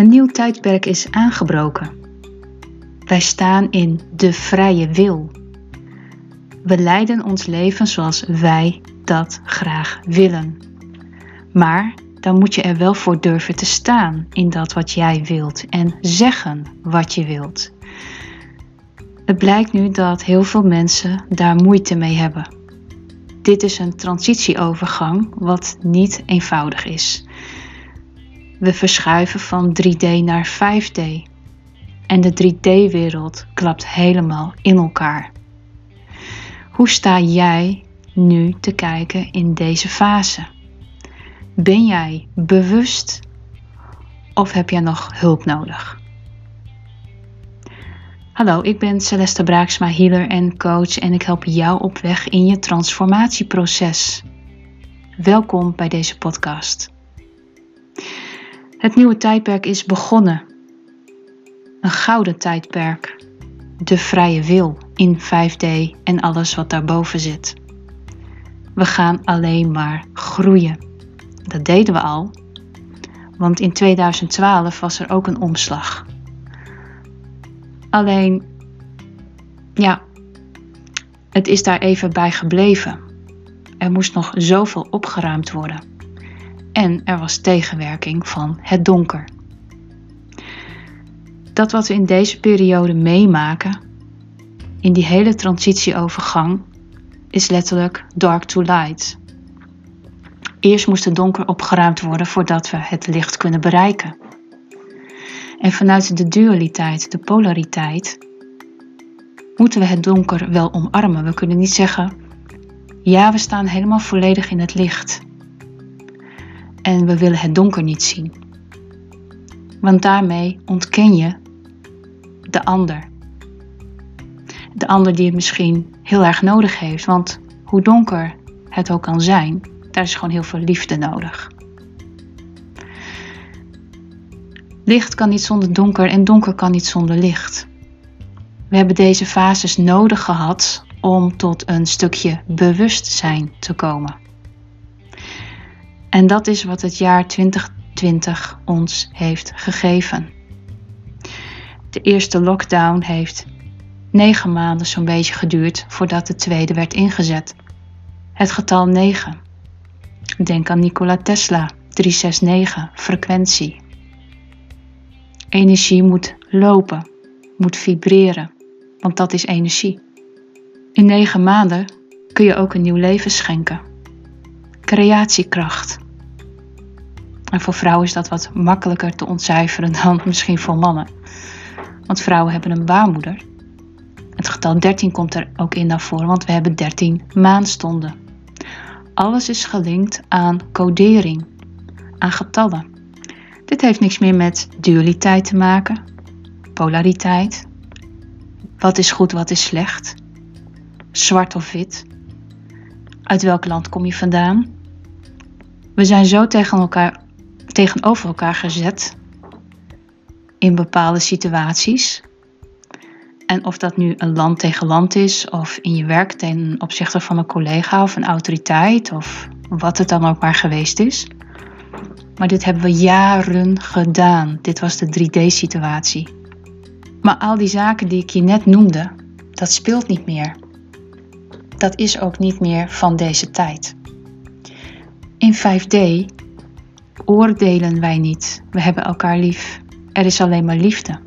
Een nieuw tijdperk is aangebroken. Wij staan in de vrije wil. We leiden ons leven zoals wij dat graag willen. Maar dan moet je er wel voor durven te staan in dat wat jij wilt en zeggen wat je wilt. Het blijkt nu dat heel veel mensen daar moeite mee hebben. Dit is een transitieovergang wat niet eenvoudig is. We verschuiven van 3D naar 5D. En de 3D-wereld klapt helemaal in elkaar. Hoe sta jij nu te kijken in deze fase? Ben jij bewust of heb jij nog hulp nodig? Hallo, ik ben Celeste Braaksma, healer en coach en ik help jou op weg in je transformatieproces. Welkom bij deze podcast. Het nieuwe tijdperk is begonnen. Een gouden tijdperk. De vrije wil in 5D en alles wat daarboven zit. We gaan alleen maar groeien. Dat deden we al, want in 2012 was er ook een omslag. Alleen, ja, het is daar even bij gebleven. Er moest nog zoveel opgeruimd worden. En er was tegenwerking van het donker. Dat wat we in deze periode meemaken, in die hele transitieovergang, is letterlijk dark to light. Eerst moest het donker opgeruimd worden voordat we het licht kunnen bereiken. En vanuit de dualiteit, de polariteit, moeten we het donker wel omarmen. We kunnen niet zeggen, ja, we staan helemaal volledig in het licht. En we willen het donker niet zien. Want daarmee ontken je de ander. De ander die het misschien heel erg nodig heeft. Want hoe donker het ook kan zijn, daar is gewoon heel veel liefde nodig. Licht kan niet zonder donker en donker kan niet zonder licht. We hebben deze fases nodig gehad om tot een stukje bewustzijn te komen. En dat is wat het jaar 2020 ons heeft gegeven. De eerste lockdown heeft negen maanden zo'n beetje geduurd voordat de tweede werd ingezet. Het getal 9. Denk aan Nikola Tesla, 369, frequentie. Energie moet lopen, moet vibreren, want dat is energie. In negen maanden kun je ook een nieuw leven schenken. Creatiekracht. En voor vrouwen is dat wat makkelijker te ontcijferen dan misschien voor mannen. Want vrouwen hebben een baarmoeder. Het getal 13 komt er ook in naar voren, want we hebben 13 maanstonden. Alles is gelinkt aan codering, aan getallen. Dit heeft niks meer met dualiteit te maken, polariteit. Wat is goed, wat is slecht? Zwart of wit? Uit welk land kom je vandaan? We zijn zo tegen elkaar, tegenover elkaar gezet in bepaalde situaties. En of dat nu een land tegen land is, of in je werk ten opzichte van een collega of een autoriteit, of wat het dan ook maar geweest is. Maar dit hebben we jaren gedaan. Dit was de 3D-situatie. Maar al die zaken die ik je net noemde, dat speelt niet meer. Dat is ook niet meer van deze tijd. In 5D oordelen wij niet. We hebben elkaar lief. Er is alleen maar liefde.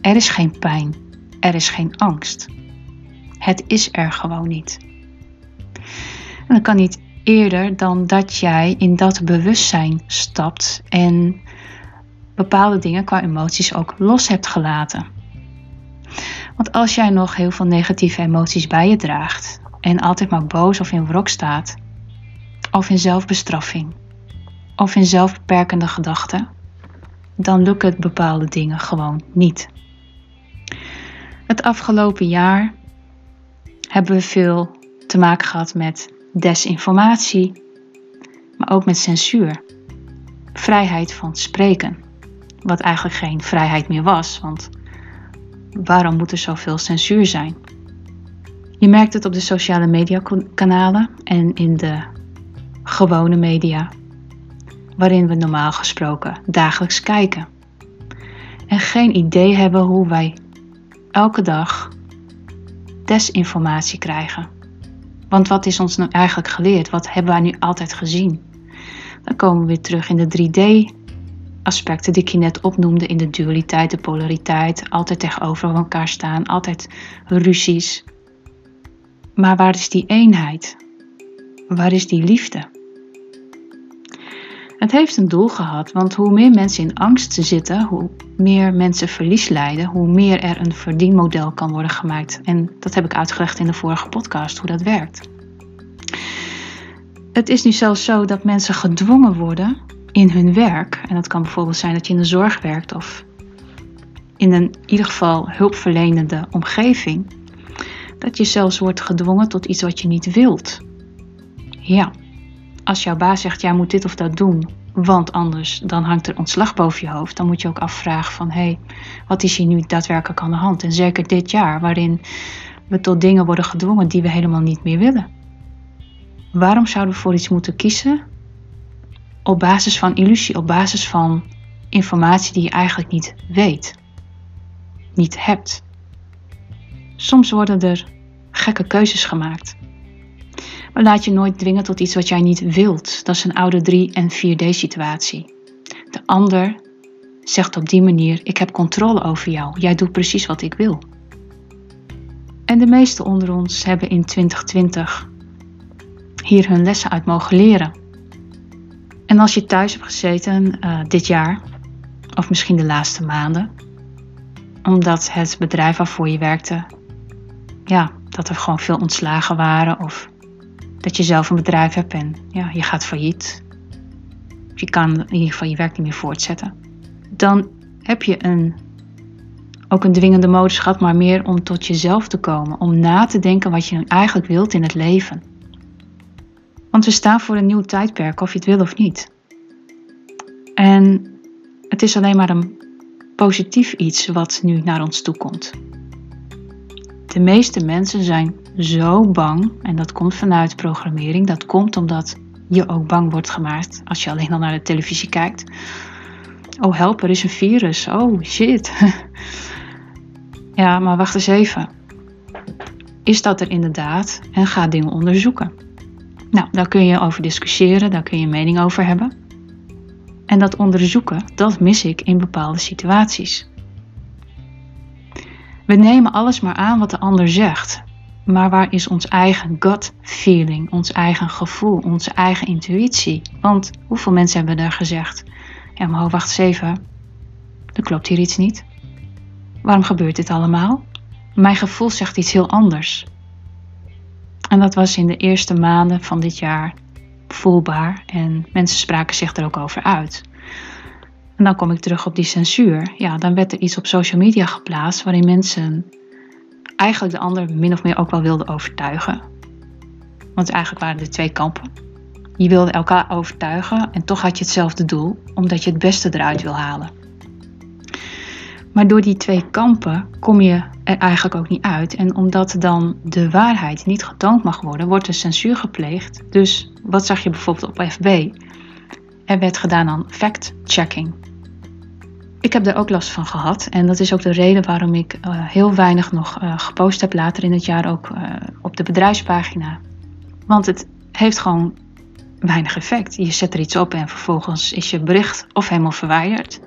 Er is geen pijn. Er is geen angst. Het is er gewoon niet. En dat kan niet eerder dan dat jij in dat bewustzijn stapt en bepaalde dingen qua emoties ook los hebt gelaten. Want als jij nog heel veel negatieve emoties bij je draagt en altijd maar boos of in wrok staat, of in zelfbestraffing, of in zelfbeperkende gedachten, dan lukken bepaalde dingen gewoon niet. Het afgelopen jaar hebben we veel te maken gehad met desinformatie, maar ook met censuur. Vrijheid van spreken, wat eigenlijk geen vrijheid meer was, want waarom moet er zoveel censuur zijn? Je merkt het op de sociale mediakanalen en in de gewone media, waarin we normaal gesproken dagelijks kijken. En geen idee hebben hoe wij elke dag desinformatie krijgen. Want wat is ons nu eigenlijk geleerd? Wat hebben wij nu altijd gezien? Dan komen we weer terug in de 3D-aspecten die ik je net opnoemde, in de dualiteit, de polariteit, altijd tegenover elkaar staan, altijd ruzies. Maar waar is die eenheid? Waar is die liefde? Het heeft een doel gehad, want hoe meer mensen in angst zitten, hoe meer mensen verlies lijden, hoe meer er een verdienmodel kan worden gemaakt. En dat heb ik uitgelegd in de vorige podcast, hoe dat werkt. Het is nu zelfs zo dat mensen gedwongen worden in hun werk. En dat kan bijvoorbeeld zijn dat je in de zorg werkt of in een in ieder geval hulpverlenende omgeving. Dat je zelfs wordt gedwongen tot iets wat je niet wilt. Ja, als jouw baas zegt, jij moet dit of dat doen, want anders dan hangt er ontslag boven je hoofd, dan moet je ook afvragen van, hé, hey, wat is hier nu daadwerkelijk aan de hand? En zeker dit jaar, waarin we tot dingen worden gedwongen die we helemaal niet meer willen. Waarom zouden we voor iets moeten kiezen? Op basis van illusie, op basis van informatie die je eigenlijk niet weet, niet hebt. Soms worden er gekke keuzes gemaakt. Maar laat je nooit dwingen tot iets wat jij niet wilt. Dat is een oude 3 en 4D situatie. De ander zegt op die manier: Ik heb controle over jou. Jij doet precies wat ik wil. En de meesten onder ons hebben in 2020 hier hun lessen uit mogen leren. En als je thuis hebt gezeten uh, dit jaar, of misschien de laatste maanden, omdat het bedrijf waarvoor je werkte, ja, dat er gewoon veel ontslagen waren of dat je zelf een bedrijf hebt en ja, je gaat failliet. Je kan in ieder geval je werk niet meer voortzetten. Dan heb je een, ook een dwingende modus maar meer om tot jezelf te komen. Om na te denken wat je nu eigenlijk wilt in het leven. Want we staan voor een nieuw tijdperk, of je het wil of niet. En het is alleen maar een positief iets wat nu naar ons toe komt. De meeste mensen zijn zo bang, en dat komt vanuit programmering, dat komt omdat je ook bang wordt gemaakt als je alleen al naar de televisie kijkt. Oh help, er is een virus. Oh shit. ja, maar wacht eens even. Is dat er inderdaad? En ga dingen onderzoeken. Nou, daar kun je over discussiëren, daar kun je mening over hebben. En dat onderzoeken, dat mis ik in bepaalde situaties. We nemen alles maar aan wat de ander zegt. Maar waar is ons eigen gut feeling, ons eigen gevoel, onze eigen intuïtie? Want hoeveel mensen hebben er gezegd: Ja, maar wacht eens even, er klopt hier iets niet. Waarom gebeurt dit allemaal? Mijn gevoel zegt iets heel anders. En dat was in de eerste maanden van dit jaar voelbaar en mensen spraken zich er ook over uit. En dan kom ik terug op die censuur. Ja, dan werd er iets op social media geplaatst waarin mensen eigenlijk de ander min of meer ook wel wilden overtuigen. Want eigenlijk waren er twee kampen. Je wilde elkaar overtuigen en toch had je hetzelfde doel, omdat je het beste eruit wil halen. Maar door die twee kampen kom je er eigenlijk ook niet uit. En omdat dan de waarheid niet getoond mag worden, wordt er censuur gepleegd. Dus wat zag je bijvoorbeeld op FB? Er werd gedaan aan fact-checking. Ik heb daar ook last van gehad. En dat is ook de reden waarom ik uh, heel weinig nog uh, gepost heb later in het jaar ook uh, op de bedrijfspagina. Want het heeft gewoon weinig effect. Je zet er iets op en vervolgens is je bericht of helemaal verwijderd.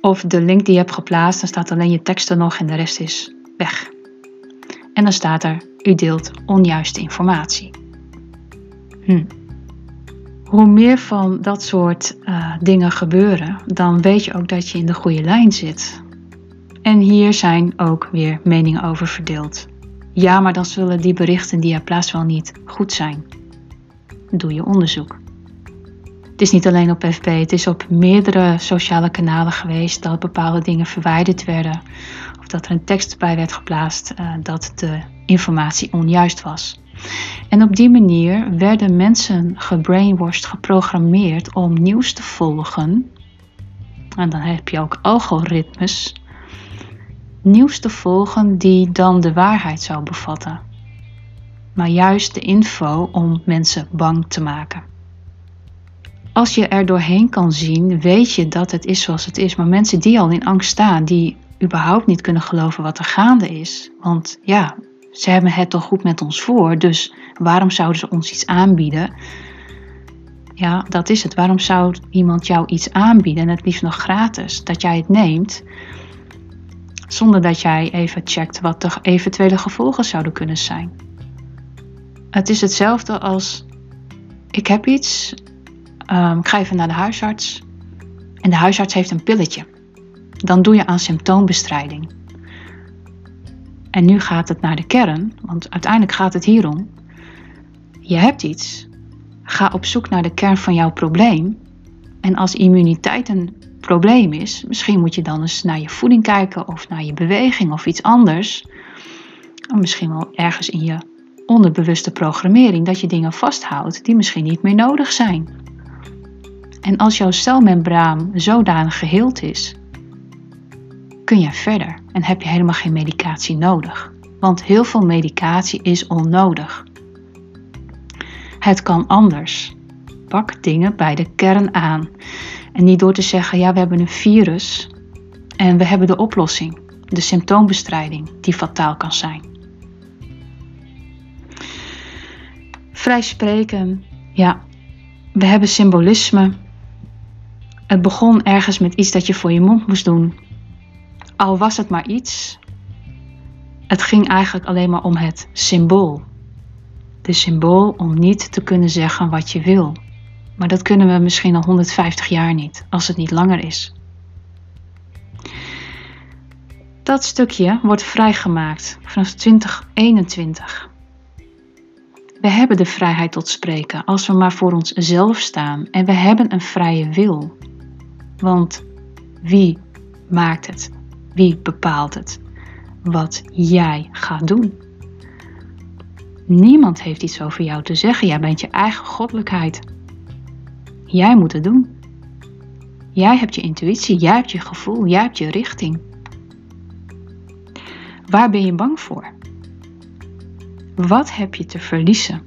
Of de link die je hebt geplaatst, dan staat alleen je tekst er nog en de rest is weg. En dan staat er, u deelt onjuiste informatie. Hm hoe meer van dat soort uh, dingen gebeuren, dan weet je ook dat je in de goede lijn zit. En hier zijn ook weer meningen over verdeeld. Ja, maar dan zullen die berichten die je plaatst wel niet goed zijn. Doe je onderzoek. Het is niet alleen op FB, het is op meerdere sociale kanalen geweest dat bepaalde dingen verwijderd werden. Of dat er een tekst bij werd geplaatst uh, dat de informatie onjuist was. En op die manier werden mensen gebrainwashed, geprogrammeerd om nieuws te volgen. En dan heb je ook algoritmes. Nieuws te volgen die dan de waarheid zou bevatten. Maar juist de info om mensen bang te maken. als je er doorheen kan zien, weet je dat het is zoals het is. Maar mensen die al in angst staan, die überhaupt niet kunnen geloven wat er gaande is. Want ja, ze hebben het toch goed met ons voor. Dus waarom zouden ze ons iets aanbieden? Ja, dat is het. Waarom zou iemand jou iets aanbieden en het liefst nog gratis? Dat jij het neemt zonder dat jij even checkt wat de eventuele gevolgen zouden kunnen zijn. Het is hetzelfde als: ik heb iets, um, ik ga even naar de huisarts en de huisarts heeft een pilletje. Dan doe je aan symptoombestrijding. En nu gaat het naar de kern, want uiteindelijk gaat het hierom. Je hebt iets. Ga op zoek naar de kern van jouw probleem. En als immuniteit een probleem is, misschien moet je dan eens naar je voeding kijken of naar je beweging of iets anders. Misschien wel ergens in je onderbewuste programmering dat je dingen vasthoudt die misschien niet meer nodig zijn. En als jouw celmembraan zodanig geheeld is, kun je verder en heb je helemaal geen medicatie nodig. Want heel veel medicatie is onnodig. Het kan anders. Pak dingen bij de kern aan. En niet door te zeggen, ja, we hebben een virus en we hebben de oplossing, de symptoombestrijding, die fataal kan zijn. Vrij spreken, ja, we hebben symbolisme. Het begon ergens met iets dat je voor je mond moest doen. Al was het maar iets, het ging eigenlijk alleen maar om het symbool. De symbool om niet te kunnen zeggen wat je wil. Maar dat kunnen we misschien al 150 jaar niet, als het niet langer is. Dat stukje wordt vrijgemaakt vanaf 2021. We hebben de vrijheid tot spreken als we maar voor onszelf staan en we hebben een vrije wil. Want wie maakt het? Wie bepaalt het? Wat jij gaat doen. Niemand heeft iets over jou te zeggen. Jij bent je eigen goddelijkheid. Jij moet het doen. Jij hebt je intuïtie, jij hebt je gevoel, jij hebt je richting. Waar ben je bang voor? Wat heb je te verliezen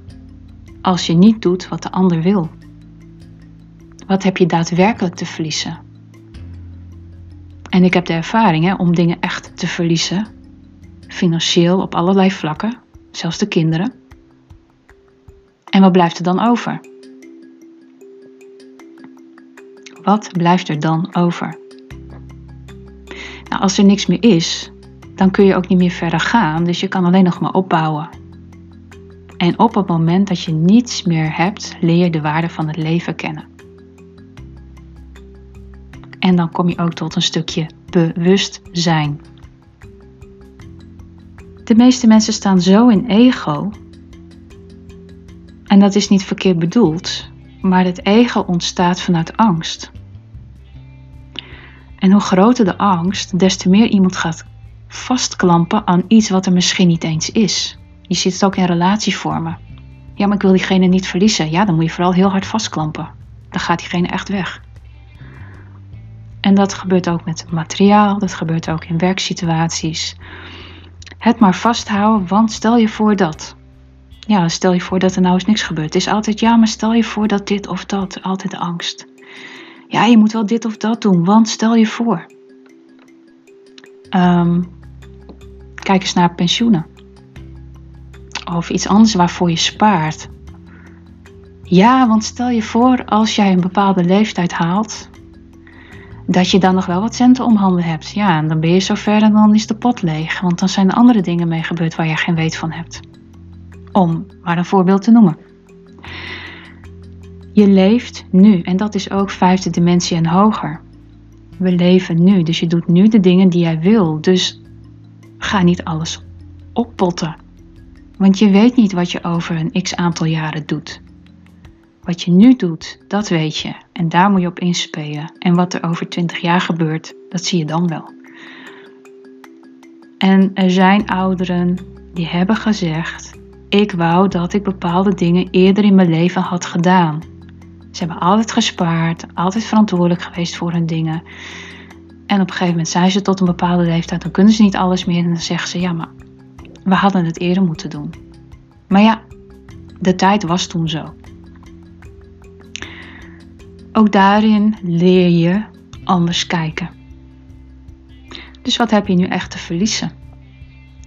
als je niet doet wat de ander wil? Wat heb je daadwerkelijk te verliezen? En ik heb de ervaring hè, om dingen echt te verliezen, financieel op allerlei vlakken, zelfs de kinderen. En wat blijft er dan over? Wat blijft er dan over? Nou, als er niks meer is, dan kun je ook niet meer verder gaan, dus je kan alleen nog maar opbouwen. En op het moment dat je niets meer hebt, leer je de waarde van het leven kennen. En dan kom je ook tot een stukje bewustzijn. De meeste mensen staan zo in ego. En dat is niet verkeerd bedoeld, maar het ego ontstaat vanuit angst. En hoe groter de angst, des te meer iemand gaat vastklampen aan iets wat er misschien niet eens is. Je ziet het ook in relatievormen. Ja, maar ik wil diegene niet verliezen. Ja, dan moet je vooral heel hard vastklampen. Dan gaat diegene echt weg. En dat gebeurt ook met materiaal, dat gebeurt ook in werksituaties. Het maar vasthouden, want stel je voor dat. Ja, stel je voor dat er nou eens niks gebeurt. Het is altijd, ja, maar stel je voor dat dit of dat, altijd angst. Ja, je moet wel dit of dat doen, want stel je voor. Um, kijk eens naar pensioenen. Of iets anders waarvoor je spaart. Ja, want stel je voor als jij een bepaalde leeftijd haalt, dat je dan nog wel wat centen om handen hebt. Ja, en dan ben je zover en dan is de pot leeg. Want dan zijn er andere dingen mee gebeurd waar je geen weet van hebt. Om maar een voorbeeld te noemen. Je leeft nu en dat is ook vijfde dimensie en hoger. We leven nu, dus je doet nu de dingen die jij wil. Dus ga niet alles oppotten. Want je weet niet wat je over een x aantal jaren doet. Wat je nu doet, dat weet je. En daar moet je op inspelen. En wat er over 20 jaar gebeurt, dat zie je dan wel. En er zijn ouderen die hebben gezegd: Ik wou dat ik bepaalde dingen eerder in mijn leven had gedaan. Ze hebben altijd gespaard, altijd verantwoordelijk geweest voor hun dingen. En op een gegeven moment zijn ze tot een bepaalde leeftijd, dan kunnen ze niet alles meer. En dan zeggen ze: Ja, maar we hadden het eerder moeten doen. Maar ja, de tijd was toen zo. Ook daarin leer je anders kijken. Dus wat heb je nu echt te verliezen?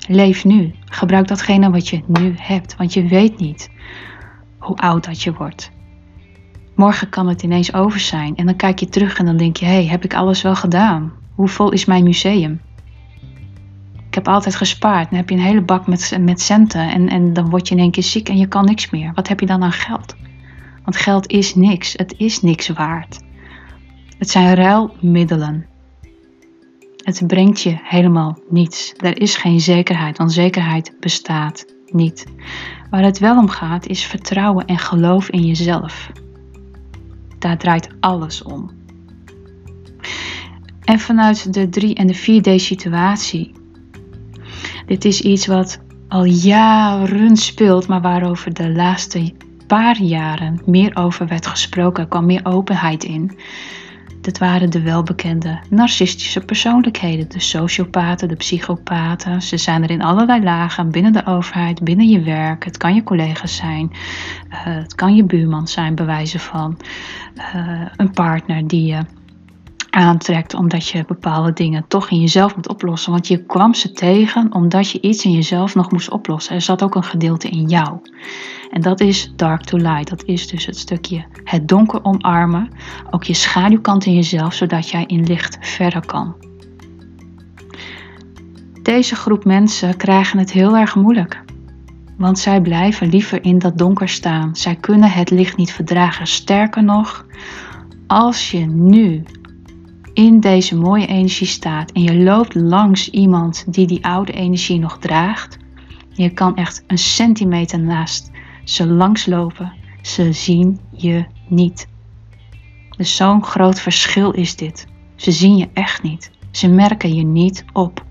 Leef nu. Gebruik datgene wat je nu hebt, want je weet niet hoe oud dat je wordt. Morgen kan het ineens over zijn en dan kijk je terug en dan denk je: hé, hey, heb ik alles wel gedaan? Hoe vol is mijn museum? Ik heb altijd gespaard. Dan heb je een hele bak met, met centen en, en dan word je in één keer ziek en je kan niks meer. Wat heb je dan aan geld? Want geld is niks. Het is niks waard. Het zijn ruilmiddelen. Het brengt je helemaal niets. Er is geen zekerheid, want zekerheid bestaat niet. Waar het wel om gaat is vertrouwen en geloof in jezelf. Daar draait alles om. En vanuit de 3 en de 4D situatie. Dit is iets wat al jaren speelt, maar waarover de laatste paar jaren meer over werd gesproken. Kwam meer openheid in. Dat waren de welbekende narcistische persoonlijkheden, de sociopaten, de psychopaten. Ze zijn er in allerlei lagen, binnen de overheid, binnen je werk. Het kan je collega's zijn, uh, het kan je buurman zijn, bewijzen van. Uh, een partner die je aantrekt omdat je bepaalde dingen toch in jezelf moet oplossen. Want je kwam ze tegen omdat je iets in jezelf nog moest oplossen. Er zat ook een gedeelte in jou. En dat is dark to light. Dat is dus het stukje het donker omarmen. Ook je schaduwkant in jezelf, zodat jij in licht verder kan. Deze groep mensen krijgen het heel erg moeilijk. Want zij blijven liever in dat donker staan. Zij kunnen het licht niet verdragen. Sterker nog, als je nu in deze mooie energie staat en je loopt langs iemand die die oude energie nog draagt, je kan echt een centimeter naast ze langslopen, ze zien je niet. Dus zo'n groot verschil is dit. Ze zien je echt niet. Ze merken je niet op.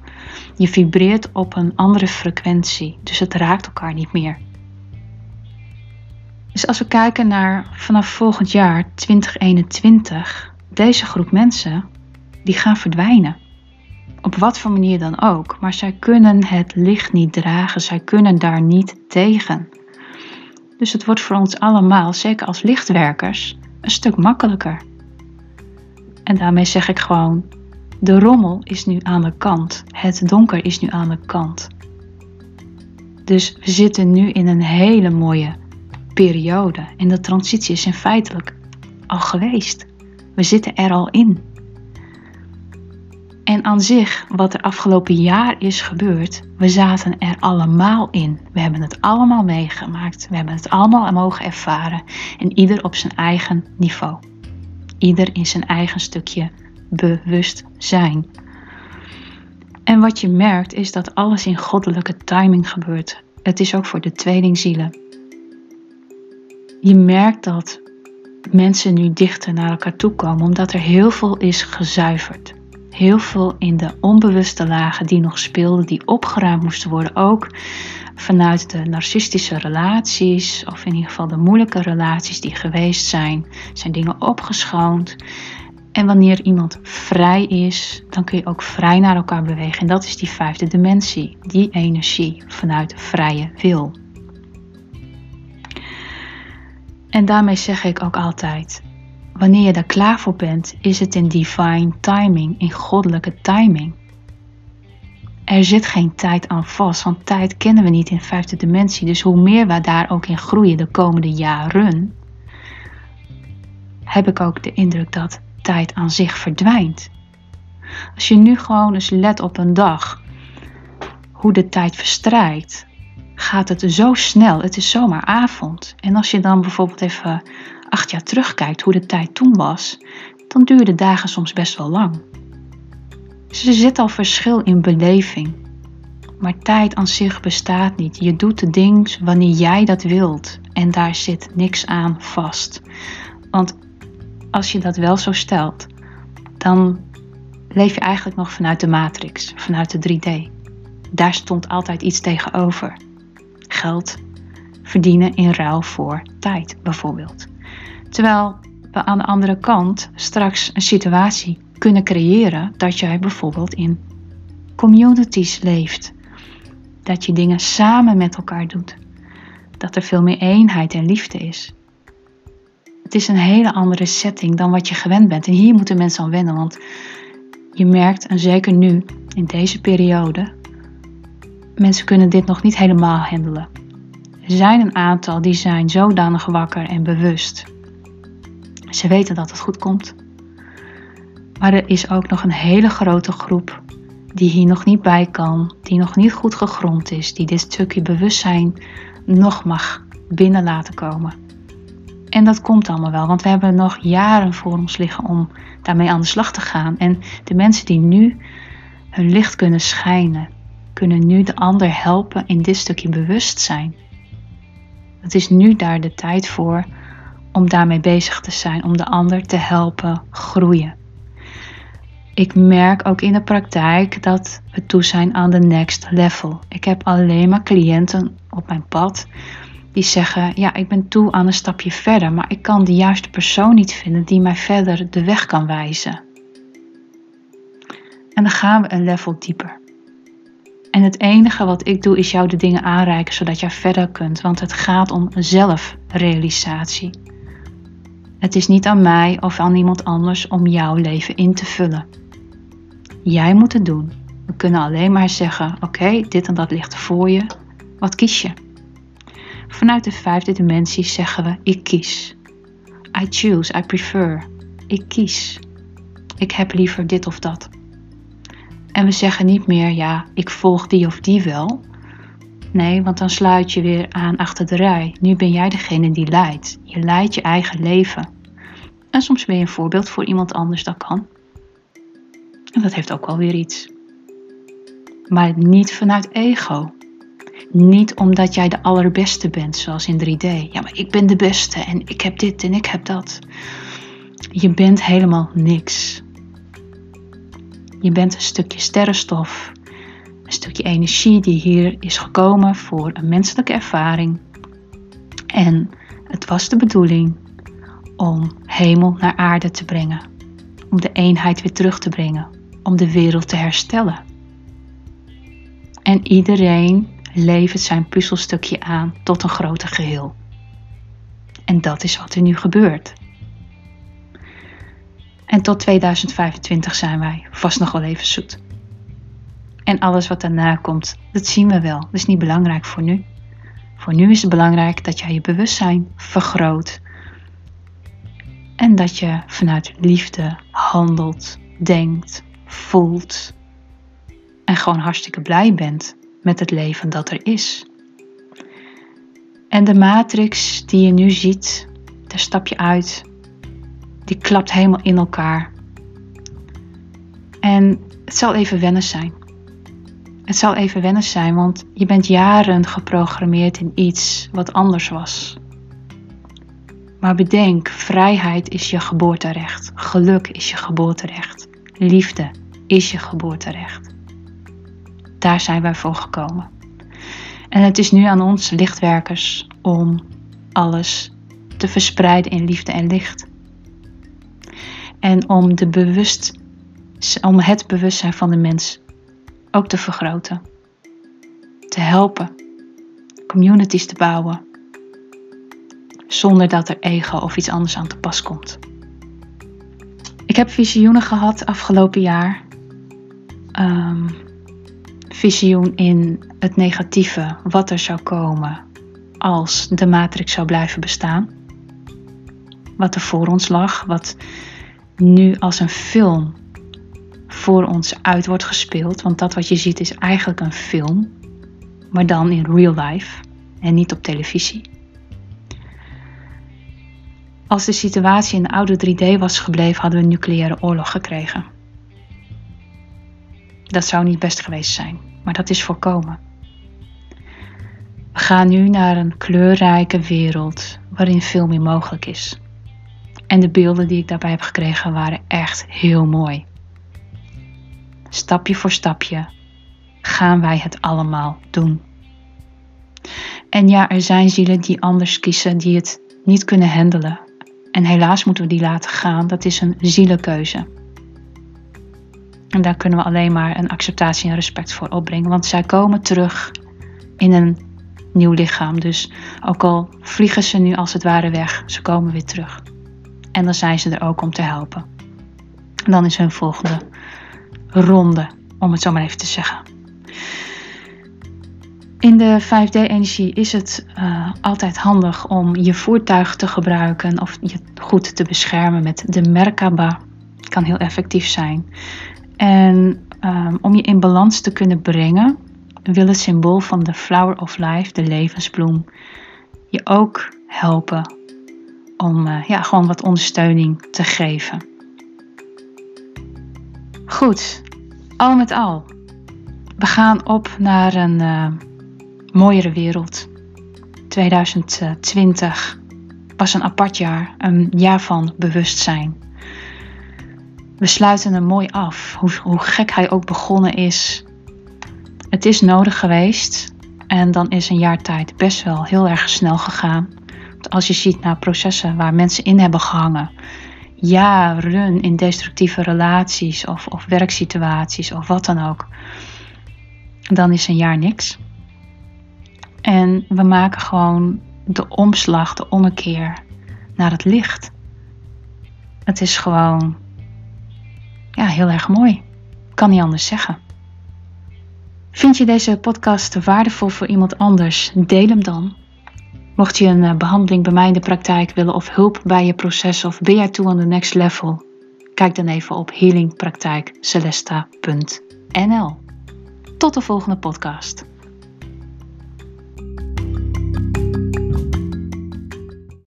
Je vibreert op een andere frequentie, dus het raakt elkaar niet meer. Dus als we kijken naar vanaf volgend jaar 2021, deze groep mensen, die gaan verdwijnen. Op wat voor manier dan ook, maar zij kunnen het licht niet dragen, zij kunnen daar niet tegen. Dus het wordt voor ons allemaal, zeker als lichtwerkers, een stuk makkelijker. En daarmee zeg ik gewoon: de rommel is nu aan de kant. Het donker is nu aan de kant. Dus we zitten nu in een hele mooie periode. En de transitie is in feitelijk al geweest. We zitten er al in. En aan zich, wat er afgelopen jaar is gebeurd, we zaten er allemaal in. We hebben het allemaal meegemaakt. We hebben het allemaal mogen ervaren. En ieder op zijn eigen niveau. Ieder in zijn eigen stukje bewustzijn. En wat je merkt is dat alles in goddelijke timing gebeurt. Het is ook voor de tweelingzielen. Je merkt dat mensen nu dichter naar elkaar toe komen omdat er heel veel is gezuiverd heel veel in de onbewuste lagen die nog speelden, die opgeruimd moesten worden. Ook vanuit de narcistische relaties, of in ieder geval de moeilijke relaties die geweest zijn, zijn dingen opgeschoond. En wanneer iemand vrij is, dan kun je ook vrij naar elkaar bewegen. En dat is die vijfde dimensie, die energie vanuit vrije wil. En daarmee zeg ik ook altijd: Wanneer je daar klaar voor bent, is het in divine timing, in goddelijke timing. Er zit geen tijd aan vast, want tijd kennen we niet in vijfde dimensie. Dus hoe meer we daar ook in groeien de komende jaren, heb ik ook de indruk dat tijd aan zich verdwijnt. Als je nu gewoon eens let op een dag hoe de tijd verstrijkt, gaat het zo snel. Het is zomaar avond. En als je dan bijvoorbeeld even acht jaar terugkijkt hoe de tijd toen was, dan duurden dagen soms best wel lang. Dus er zit al verschil in beleving. Maar tijd aan zich bestaat niet. Je doet de dingen wanneer jij dat wilt. En daar zit niks aan vast. Want als je dat wel zo stelt, dan leef je eigenlijk nog vanuit de matrix, vanuit de 3D. Daar stond altijd iets tegenover. Geld verdienen in ruil voor tijd, bijvoorbeeld. Terwijl we aan de andere kant straks een situatie kunnen creëren dat jij bijvoorbeeld in communities leeft. Dat je dingen samen met elkaar doet. Dat er veel meer eenheid en liefde is. Het is een hele andere setting dan wat je gewend bent. En hier moeten mensen aan wennen, want je merkt, en zeker nu, in deze periode, mensen kunnen dit nog niet helemaal handelen. Er zijn een aantal die zijn zodanig wakker en bewust. Ze weten dat het goed komt. Maar er is ook nog een hele grote groep die hier nog niet bij kan, die nog niet goed gegrond is, die dit stukje bewustzijn nog mag binnen laten komen. En dat komt allemaal wel, want we hebben nog jaren voor ons liggen om daarmee aan de slag te gaan. En de mensen die nu hun licht kunnen schijnen, kunnen nu de ander helpen in dit stukje bewustzijn. Het is nu daar de tijd voor om daarmee bezig te zijn, om de ander te helpen groeien. Ik merk ook in de praktijk dat we toe zijn aan de next level. Ik heb alleen maar cliënten op mijn pad die zeggen: Ja, ik ben toe aan een stapje verder, maar ik kan de juiste persoon niet vinden die mij verder de weg kan wijzen. En dan gaan we een level dieper. En het enige wat ik doe is jou de dingen aanreiken zodat jij verder kunt, want het gaat om zelfrealisatie. Het is niet aan mij of aan iemand anders om jouw leven in te vullen. Jij moet het doen. We kunnen alleen maar zeggen: Oké, dit en dat ligt voor je. Wat kies je? Vanuit de vijfde dimensie zeggen we: Ik kies. I choose, I prefer. Ik kies. Ik heb liever dit of dat. En we zeggen niet meer: Ja, ik volg die of die wel. Nee, want dan sluit je weer aan achter de rij. Nu ben jij degene die leidt. Je leidt je eigen leven. En soms ben je een voorbeeld voor iemand anders, dat kan. En dat heeft ook wel weer iets. Maar niet vanuit ego. Niet omdat jij de allerbeste bent, zoals in 3D. Ja, maar ik ben de beste en ik heb dit en ik heb dat. Je bent helemaal niks. Je bent een stukje sterrenstof, een stukje energie die hier is gekomen voor een menselijke ervaring. En het was de bedoeling om hemel naar aarde te brengen, om de eenheid weer terug te brengen, om de wereld te herstellen. En iedereen levert zijn puzzelstukje aan tot een groter geheel. En dat is wat er nu gebeurt. En tot 2025 zijn wij vast nog wel even zoet. En alles wat daarna komt, dat zien we wel. Dat is niet belangrijk voor nu. Voor nu is het belangrijk dat jij je bewustzijn vergroot. En dat je vanuit liefde handelt, denkt, voelt. En gewoon hartstikke blij bent met het leven dat er is. En de matrix die je nu ziet, daar stap je uit, die klapt helemaal in elkaar. En het zal even wennen zijn. Het zal even wennen zijn, want je bent jaren geprogrammeerd in iets wat anders was. Maar bedenk, vrijheid is je geboorterecht. Geluk is je geboorterecht. Liefde is je geboorterecht. Daar zijn wij voor gekomen. En het is nu aan ons lichtwerkers om alles te verspreiden in liefde en licht. En om, de bewust, om het bewustzijn van de mens ook te vergroten. Te helpen. Communities te bouwen. Zonder dat er ego of iets anders aan te pas komt. Ik heb visioenen gehad afgelopen jaar. Um, visioen in het negatieve, wat er zou komen als de matrix zou blijven bestaan. Wat er voor ons lag, wat nu als een film voor ons uit wordt gespeeld. Want dat wat je ziet is eigenlijk een film, maar dan in real life en niet op televisie. Als de situatie in de oude 3D was gebleven, hadden we een nucleaire oorlog gekregen. Dat zou niet best geweest zijn, maar dat is voorkomen. We gaan nu naar een kleurrijke wereld waarin veel meer mogelijk is. En de beelden die ik daarbij heb gekregen waren echt heel mooi. Stapje voor stapje gaan wij het allemaal doen. En ja, er zijn zielen die anders kiezen, die het niet kunnen handelen. En helaas moeten we die laten gaan. Dat is een zielenkeuze. En daar kunnen we alleen maar een acceptatie en respect voor opbrengen. Want zij komen terug in een nieuw lichaam. Dus ook al vliegen ze nu als het ware weg, ze komen weer terug. En dan zijn ze er ook om te helpen. En dan is hun volgende ronde, om het zo maar even te zeggen. In de 5D-energie is het uh, altijd handig om je voertuig te gebruiken of je goed te beschermen met de Merkaba. Kan heel effectief zijn. En um, om je in balans te kunnen brengen, wil het symbool van de Flower of Life, de levensbloem, je ook helpen om uh, ja, gewoon wat ondersteuning te geven. Goed, al met al. We gaan op naar een uh, mooiere wereld. 2020 was een apart jaar, een jaar van bewustzijn. We sluiten hem mooi af, hoe, hoe gek hij ook begonnen is. Het is nodig geweest en dan is een jaar tijd best wel heel erg snel gegaan. Als je ziet naar processen waar mensen in hebben gehangen, jaren in destructieve relaties of, of werksituaties of wat dan ook, dan is een jaar niks. En we maken gewoon de omslag, de ommekeer naar het licht. Het is gewoon ja, heel erg mooi. Kan niet anders zeggen. Vind je deze podcast waardevol voor iemand anders? Deel hem dan. Mocht je een eh, behandeling bij mij in de praktijk willen of hulp bij je proces of ben jij toe aan de next level? Kijk dan even op healingpraktijkcelesta.nl. Tot de volgende podcast.